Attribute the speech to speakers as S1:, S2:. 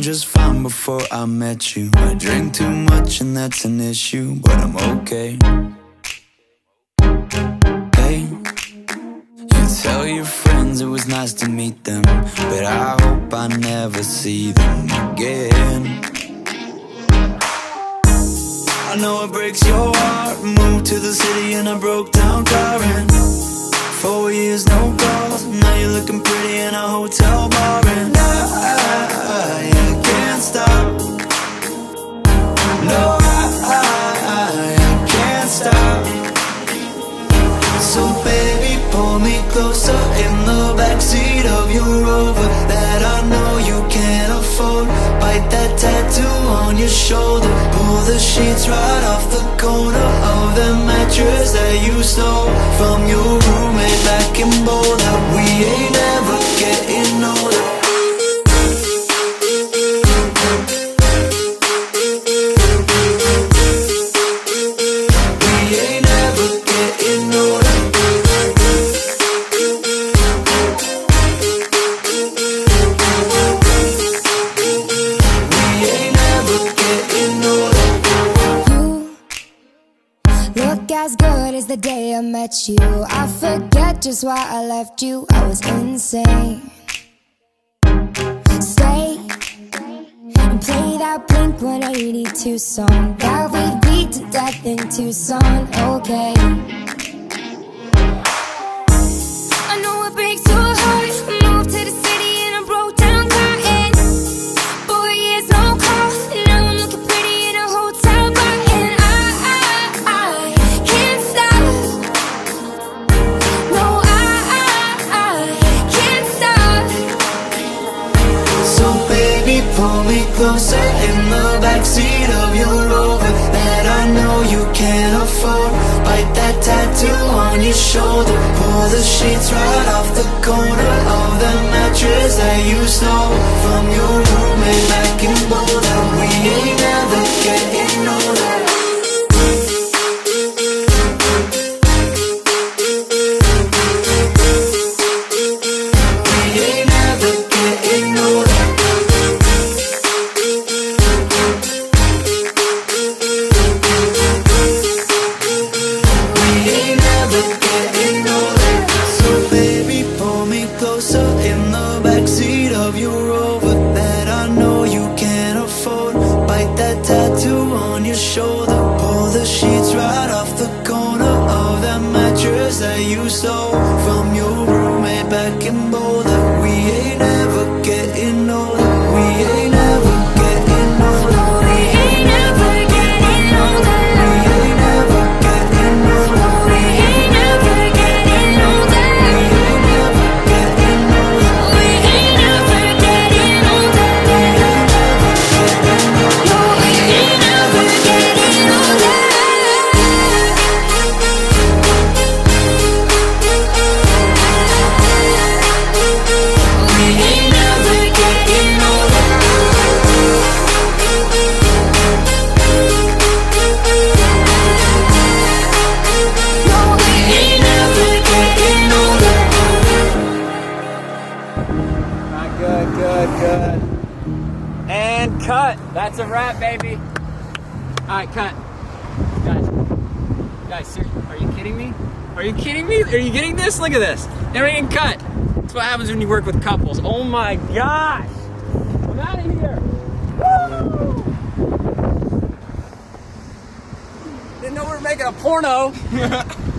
S1: just fine before I met you. I drink too much and that's an issue, but I'm okay. Hey, you tell your friends it was nice to meet them, but I hope I never see them again. I know it breaks your heart. Moved to the city and I broke down crying. Four years, no calls. Now you're looking pretty in a hotel bar, your Rover that I know you can't afford. Bite that tattoo on your shoulder. Pull the sheets right off the corner of the mattress that you stole
S2: as good as the day I met you. I forget just why I left you. I was insane. Stay and play that Blink 182 song that we beat to death in Tucson. Okay.
S1: Pull me closer in the backseat of your Rover that I know you can't afford. Bite that tattoo on your shoulder. Pull the sheets right off the corner of the mattress that you stole from your roommate your shoulder. Pull the sheets right off the corner of that mattress that you stole from your roommate back in.
S3: And cut. That's a wrap, baby. Alright, cut. Guys, guys, are you kidding me? Are you kidding me? Are you getting this? Look at this. Everything cut. That's what happens when you work with couples. Oh my gosh. I'm out of here. Woo! Didn't know we were making a porno.